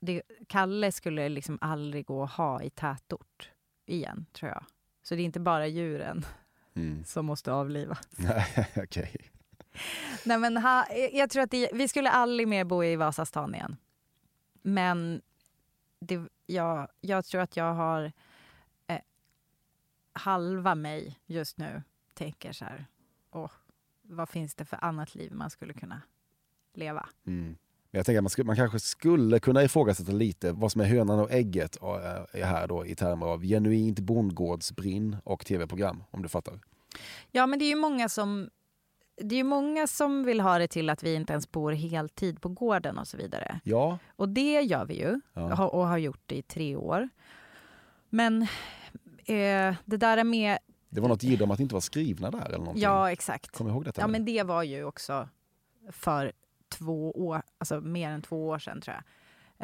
Det, Kalle skulle liksom aldrig gå att ha i tätort igen, tror jag. Så det är inte bara djuren Mm. som måste avlivas. Nej, okej. Nej, men ha, jag tror att det, vi skulle aldrig mer bo i Vasastan igen. Men det, jag, jag tror att jag har eh, halva mig just nu tänker så här, åh, vad finns det för annat liv man skulle kunna leva? Mm. Men Jag tänker att man, skulle, man kanske skulle kunna ifrågasätta lite vad som är hönan och ägget eh, är här då i termer av genuint bondgårdsbrinn och tv-program, om du fattar. Ja, men det är ju många som det är ju många som vill ha det till att vi inte ens bor heltid på gården och så vidare. Ja, Och det gör vi ju Ja. och har gjort det i tre år. Men eh, det där är med... det var något jidder om att inte vara skrivna där eller någonting. Ja, exakt. Du ihåg detta? Ja, men det var ju också för två år, alltså mer än två år sedan tror jag.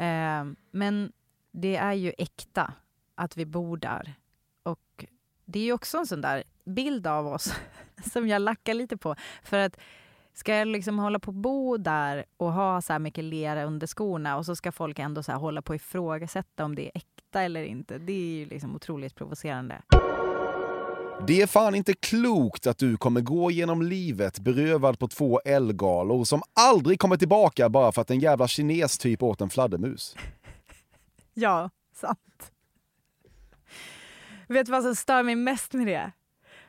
Eh, men det är ju äkta att vi bor där. Och det är ju också en sån där bild av oss som jag lackar lite på. För att ska jag liksom hålla på och bo där och ha så här mycket lera under skorna och så ska folk ändå så här hålla på och ifrågasätta om det är äkta eller inte. Det är ju liksom otroligt provocerande. Det är fan inte klokt att du kommer gå genom livet berövad på två älgalor som aldrig kommer tillbaka bara för att en jävla kines typ åt en fladdermus. Ja, sant. Vet du vad som stör mig mest med det? Jag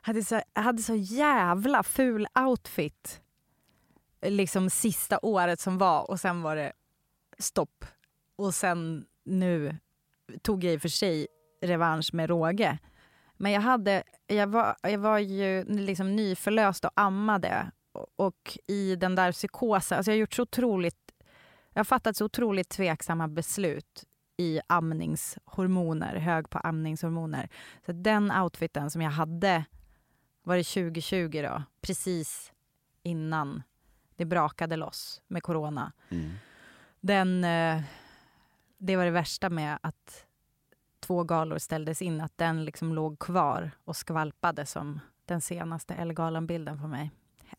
hade så, jag hade så jävla ful outfit liksom sista året som var och sen var det stopp. Och sen nu tog jag i och för sig revansch med råge. Men jag, hade, jag, var, jag var ju liksom nyförlöst och ammade. Och, i den där psykosen, alltså jag har gjort så otroligt, jag har fattat så otroligt tveksamma beslut i amningshormoner, hög på amningshormoner. Så den outfiten som jag hade, var det 2020 då, precis innan det brakade loss med corona. Mm. Den, eh, det var det värsta med att två galor ställdes in, att den liksom låg kvar och skvalpade som den senaste Ellegalan-bilden på mig.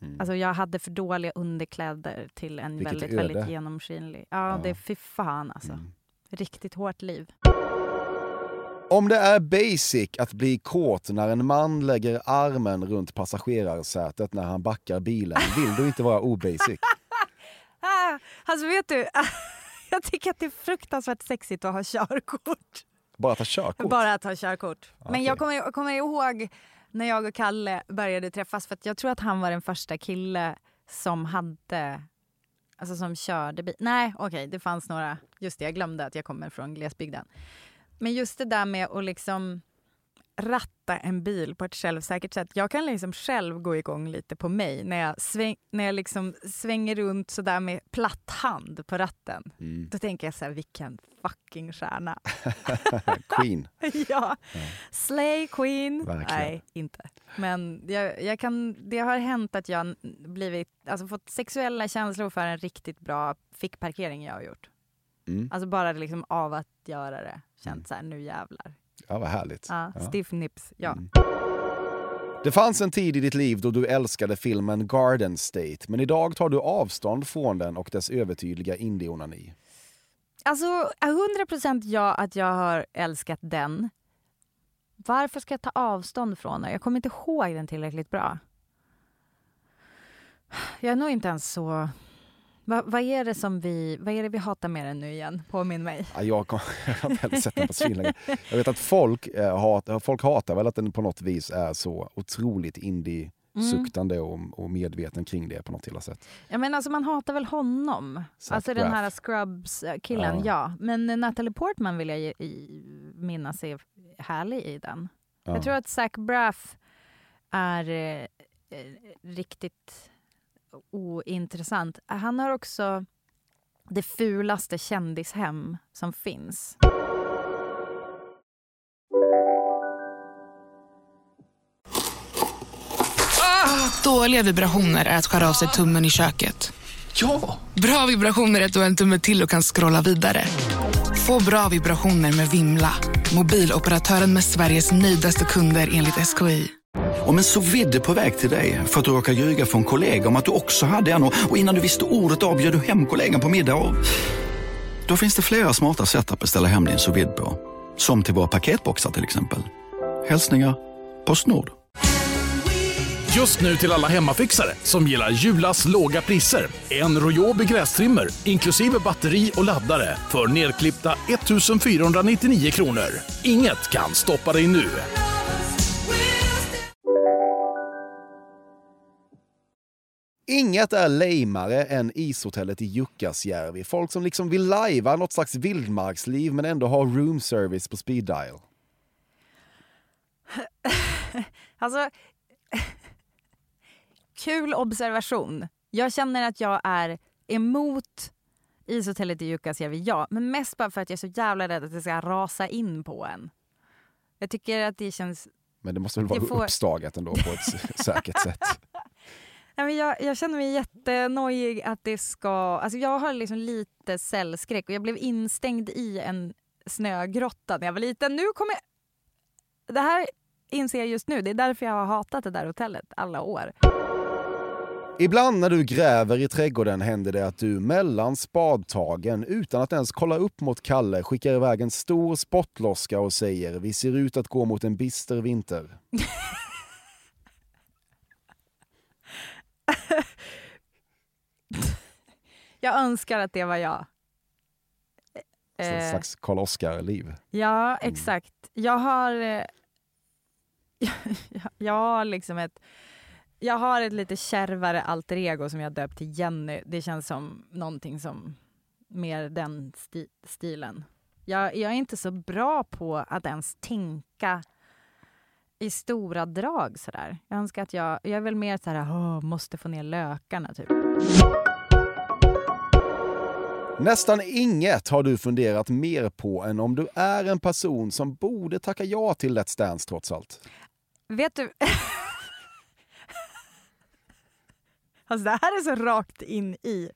Mm. Alltså jag hade för dåliga underkläder till en Vilket väldigt, öde. väldigt genomskinlig. Ja, Ja. det är fy fan alltså. Mm. Riktigt hårt liv. Om det är basic att bli kåt när en man lägger armen runt passagerarsätet när han backar bilen vill du inte vara obasic. Ah, alltså vet du, jag tycker att det är fruktansvärt sexigt att ha körkort. Bara ta körkort. Bara ha körkort. Men Okej. jag kommer, jag kommer ihåg när jag och Kalle började träffas för jag tror att han var den första kille som hade Alltså som körde bil. Nej, okej, det fanns några. Just det, jag glömde att jag kommer från glesbygden. Men just det där med att liksom ratta en bil på ett självsäkert sätt. Jag kan liksom själv gå igång lite på mig när jag, sväng, när jag liksom svänger runt sådär med platt hand på ratten. Mm. Då tänker jag så här, vilken fucking stjärna. Queen. ja. Slay Queen. Verkligen. Nej, inte. Men jag, jag kan, det har hänt att jag blivit, alltså fått sexuella känslor för en riktigt bra fickparkering jag har gjort. Mm. Alltså bara liksom av att göra det. Känt så här, nu jävlar. Ja, vad härligt. Ja, Ja. Stiff nips, ja. Mm. Det fanns en tid i ditt liv då du älskade filmen Garden State, men idag tar du avstånd från den och dess övertydliga indie-onani. Alltså 100% ja att jag har älskat den. Varför ska jag ta avstånd från den? Jag kommer inte ihåg den tillräckligt bra. Jag är nog inte ens så... Va, vad, är det som vi, vad är det vi hatar med den nu igen? Påminn mig. Ja, jag, kom, jag har inte sett den på svinlänge. Jag vet att folk, eh, hat, folk hatar väl att den på något vis är så otroligt indie suktande Mm. och, och medveten kring det på något illa sätt. Ja, men alltså man hatar väl honom? Zach alltså den här Braff. Scrubs-killen, Ja. ja. Men Natalie Portman vill jag i, minnas är härlig i den. Ja. Jag tror att Zach Braff är eh, riktigt ointressant. Han har också det fulaste kändishem som finns. Dåliga vibrationer är att skära av sig tummen i köket. Ja! Bra vibrationer är att du har en tumme till och kan scrolla vidare. Få bra vibrationer med Vimla. Mobiloperatören med Sveriges nöjdaste kunder enligt SKI. Om en så vidde på väg till dig för att du råkar ljuga från kollega om att du också hade en och innan du visste ordet av bjöd du hem kollegan på middag och... Då finns det flera smarta sätt att beställa hem din sous vide på. Som till våra paketboxar till exempel. Hälsningar Postnord. Just nu till alla hemmafixare som gillar Julas låga priser. En Royobi grästrimmer inklusive batteri och laddare för nedklippta 1 499 kronor. Inget kan stoppa dig nu. Inget är lejmare än ishotellet i Jukkasjärvi. Folk som liksom vill lajva något slags vildmarksliv men ändå ha room service på speed dial. Alltså, kul observation. Jag känner att jag är emot ishotellet i Jukkasjärvi, ja. Men mest bara för att jag är så jävla rädd att det ska rasa in på en. Jag tycker att det känns... Men det måste väl vara Det får- uppstagat ändå på ett säkert sätt. Men jag, jag känner mig jättenojig att det ska... Alltså jag har liksom lite cellskräck och jag blev instängd i en snögrotta när jag var liten. Nu kommer jag... Det här inser jag just nu. Det är därför jag har hatat det där hotellet alla år. Ibland när du gräver i trädgården händer det att du mellan spadtagen utan att ens kolla upp mot Kalle skickar iväg en stor spottloska och säger vi ser ut att gå mot en bister vinter. Jag önskar att det var jag. Så Ett Eh, slags Karl Oskar-liv. Ja, exakt. Jag har... eh, jag- jag har liksom ett... Jag har ett lite kärvare alter ego som jag döpt till Jenny. Det känns som någonting som mer den sti- stilen. Jag, jag är inte så bra på att ens tänka i stora drag sådär. Jag önskar att jag... Jag är väl mer så här, "Åh, måste få ner lökarna typ. Nästan inget har du funderat mer på än om du är en person som borde tacka ja till Let's Dance trots allt. Vet du... alltså det här är så rakt in i.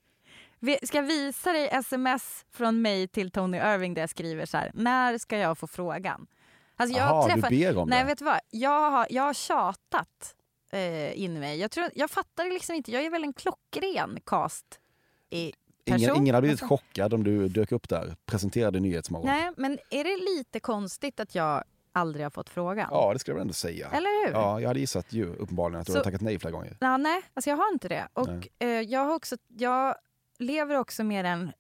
Ska jag visa dig sms från mig till Tony Irving där jag skriver så här. När ska jag få frågan? Alltså jag Jaha, du träffar- ber om Nej, det. vet du vad? Jag har, jag har tjatat eh, in mig. Jag, tror, jag fattar liksom inte. Jag är väl en klockren cast i person. Ingen, ingen hade blivit chockad om du dök upp där, presenterade Nyhetsmorgon. Nej, men är det lite konstigt att jag aldrig har fått frågan? Ja, det skulle jag väl ändå säga. Eller hur? Ja, jag hade gissat ju uppenbarligen att du Så- har tackat nej flera gånger. Ja, nej, alltså jag har inte det. Och eh, jag, har också, jag lever också med den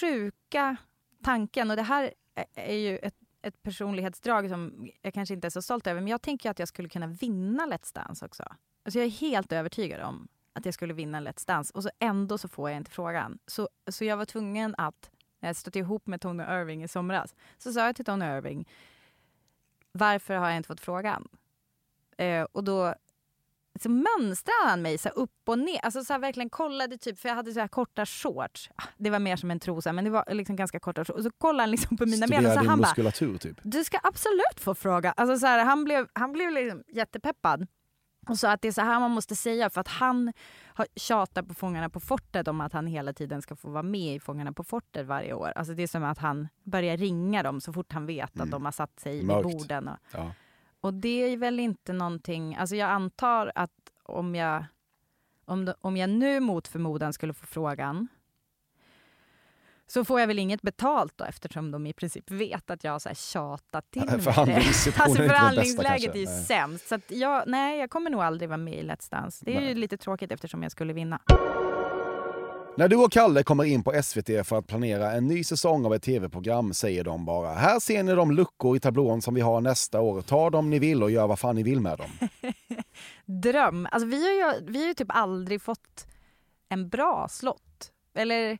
sjuka tanken, och det här är- är ju ett, ett personlighetsdrag som jag kanske inte är så stolt över, men jag tänker att jag skulle kunna vinna Let's Dance också. Alltså jag är helt övertygad om att jag skulle vinna Let's Dance och så ändå så får jag inte frågan. Så, så jag var tvungen att, när jag stötte ihop med Tony Irving i somras, så sa jag till Tony Irving, varför har jag inte fått frågan? Eh, och då så mönstrade han mig så upp och ner. Alltså så här verkligen kollade typ, för jag hade så här korta shorts. Ah, Det var mer som en trosa men det var liksom ganska korta shorts. Och så kollade han liksom på mina ben och så han bara, typ. du ska absolut få fråga. Alltså så här, han blev, han blev liksom jättepeppad. Och sa att det är så här man måste säga för att han har tjatat på Fångarna på fortet om att han hela tiden ska få vara med i Fångarna på fortet varje år. Alltså det är som att han börjar ringa dem så fort han vet att Mm. de har satt sig vid Mörkt. borden. Och, Ja. Och det är väl inte någonting, alltså jag antar att om jag, om, om jag nu mot förmodan skulle få frågan så får jag väl inget betalt då eftersom de i princip vet att jag har så här tjatat till mig det. Alltså förhandlingsläget är ju Nej. sämst. Så att jag, nej, jag kommer nog aldrig vara med i Let's Dance. Det är ju Nej. lite tråkigt eftersom jag skulle vinna. När du och Kalle kommer in på SVT för att planera en ny säsong av ett tv-program säger de bara “Här ser ni de luckor i tablån som vi har nästa år. Ta dem ni vill och gör vad fan ni vill med dem”. Dröm. Alltså vi har ju, vi har ju typ aldrig fått en bra slott. Eller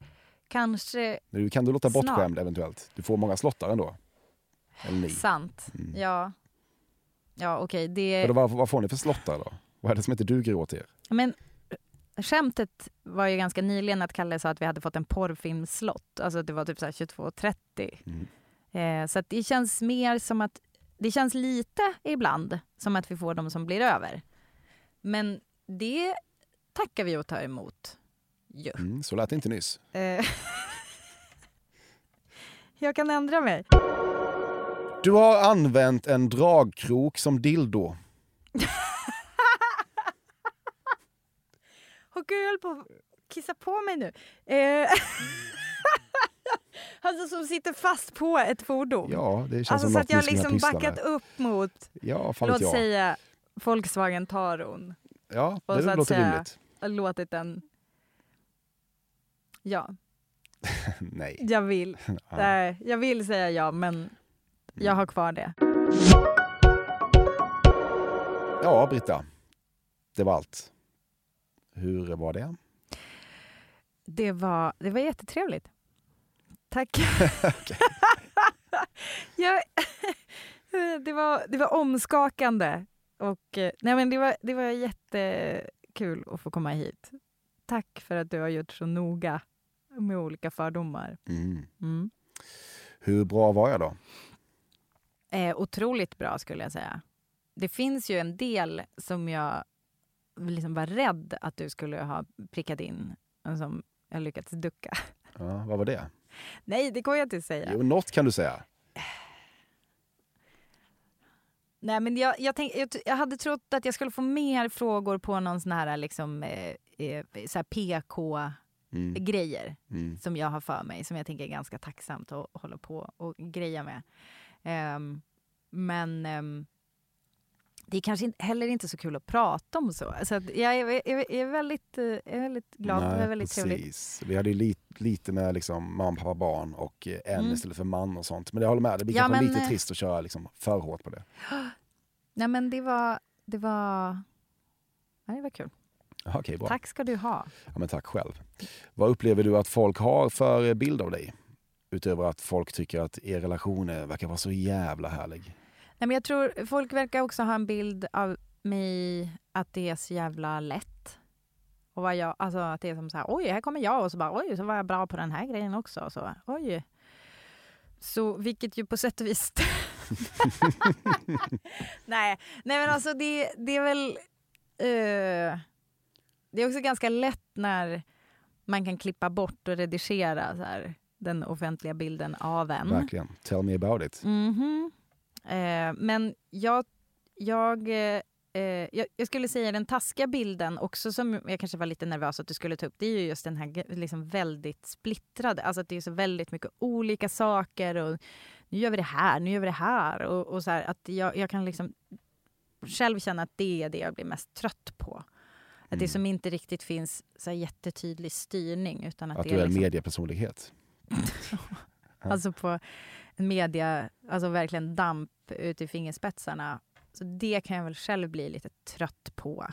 kanske Nu kan du låta Snart. bortskämd eventuellt. Du får många slottar ändå. Eller ni. sant. Mm. Ja. Ja, okej. det... Vadå, vad, vad får ni för slottar då? Vad är det som inte duger åt er? Men skämtet var ju ganska nyligen att Kalle sa att vi hade fått en porrfilmslott. Alltså att det var typ så här 22.30. Eh, så det känns mer som att, det känns lite ibland som att vi får de som blir över. Men det tackar vi och tar emot. Ju. Mm, så lät det inte nyss. Eh, jag kan ändra mig. Du har använt en dragkrok som dildo. Och gud, jag höll på att kissa på mig nu. Eh, alltså som sitter fast på ett fordon. Ja, det känns alltså som så att jag skulle liksom backat med. upp mot, Ja, låt jag. säga Volkswagen Taron. Ja, det så att låter säga rimligt. låtit den... Ja, Nej. jag vill. Ja. Jag vill säga ja, men jag har kvar det. Ja, Britta. Det var allt. Hur var det? Det var, det var jättetrevligt. Tack. jag, det, var, det var omskakande. Och, eh, nej men det, var, det var jättekul att få komma hit. Tack för att du har gjort så noga med olika fördomar. Mm. Mm. Hur bra var jag då? Eh, otroligt bra skulle jag säga. Det finns ju en del som jag liksom var rädd att du skulle ha prickat in, som jag lyckats ducka. Ja, vad var det? Nej, det går jag inte säga. Jo, något kan du säga. Nej, men jag, jag, tänk, jag, jag hade trott att jag skulle få mer frågor på någon sån här, liksom, eh, eh, så här PK-grejer Mm. som jag har för mig, som jag tänker är ganska tacksamt att hålla på och greja med. Ehm, men ehm, det är kanske inte, heller inte så kul att prata om så. så jag, är, är, är väldigt, eh, är väldigt glad. det var väldigt precis. Vi hade ju lite, lite med liksom mamma, pappa, barn och eh, en Mm. istället för man och sånt. Men jag håller med, det blir Ja, kanske men, lite eh, trist att köra liksom för hårt på det. Nej, men det var, det var, ja, det var kul. Okej, bra. Tack ska du ha. Ja, men tack själv. Vad upplever du att folk har för bild av dig? Utöver att folk tycker att er relation verkar vara så jävla härlig. Nej, men jag tror folk verkar också ha en bild av mig att det är så jävla lätt. Och vad jag, alltså att det är som så här, oj, här kommer jag och så bara, oj, så var jag bra på den här grejen också. Och så, oj. Så vilket ju på sätt och vis... nej, nej, men alltså det, det är väl... eh, det är också ganska lätt när man kan klippa bort och redigera så här, den offentliga bilden av en. Verkligen. Tell me about it. Mhm. Eh, men jag, jag, eh, eh, jag, jag skulle säga den taskiga bilden också som jag kanske var lite nervös att du skulle ta upp. Det är ju just den här liksom väldigt splittrade. Alltså att det är så väldigt mycket olika saker. och Nu gör vi det här, nu gör vi det här. Och, och så här, att jag, jag kan liksom själv känna att det är det jag blir mest trött på. Att det som inte riktigt finns så jättetydlig styrning. Utan att, Att det du är en liksom, mediepersonlighet. Alltså på media, alltså verkligen damp ut i fingerspetsarna. Så det kan jag väl själv bli lite trött på.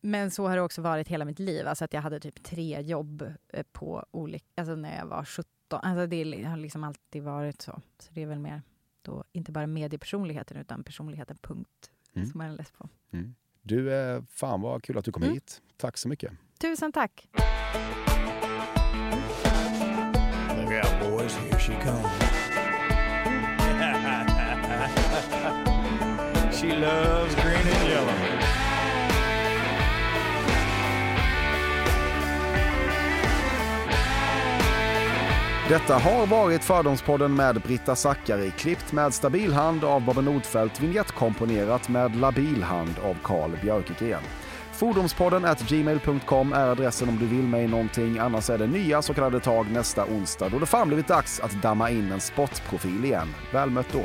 Men så har det också varit hela mitt liv. Alltså att jag hade typ tre jobb eh, på olika, alltså när jag var 17. Alltså det har liksom alltid varit så. Så det är väl mer då inte bara mediepersonligheten utan personligheten punkt Mm. som jag är less på. Mm. Du, eh, fan vad kul att du kom Mm. hit. Tack så mycket. Tusen tack! Look out, boys. Here she comes. she loves Detta har varit Fördomspodden med Britta Zackari, klippt med stabil hand av Bobben Nordfeldt, vignettkomponerat med labil hand av Carl Björkegren. Fordomspodden at gmail.com är adressen om du vill mig någonting, annars är det nya så kallade tag nästa onsdag då det fan blivit dags att damma in en sportprofil igen. Väl mött då. She's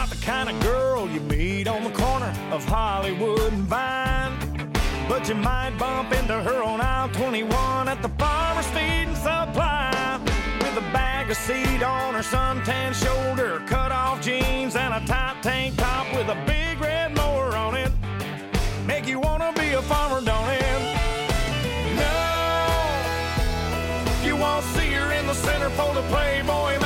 not the kind of girl you meet on the corner of Hollywood and Vine. But you might bump into her on aisle 21 at the farmer's feed and supply. With a bag of seed on her suntan shoulder, cut off jeans, and a tight tank top with a big red mower on it. Make you wanna be a farmer, don't it? No, you won't see her in the centerfold of Playboy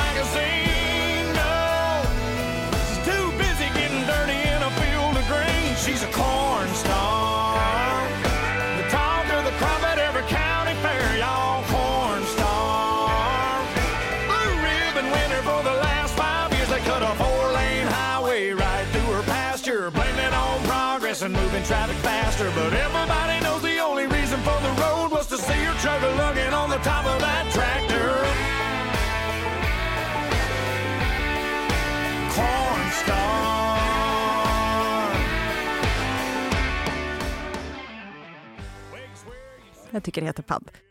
traffic faster. But everybody knows the only reason for the road was to see chug a lugging on the top of that tractor. Corn. Jag tycker det heter padd.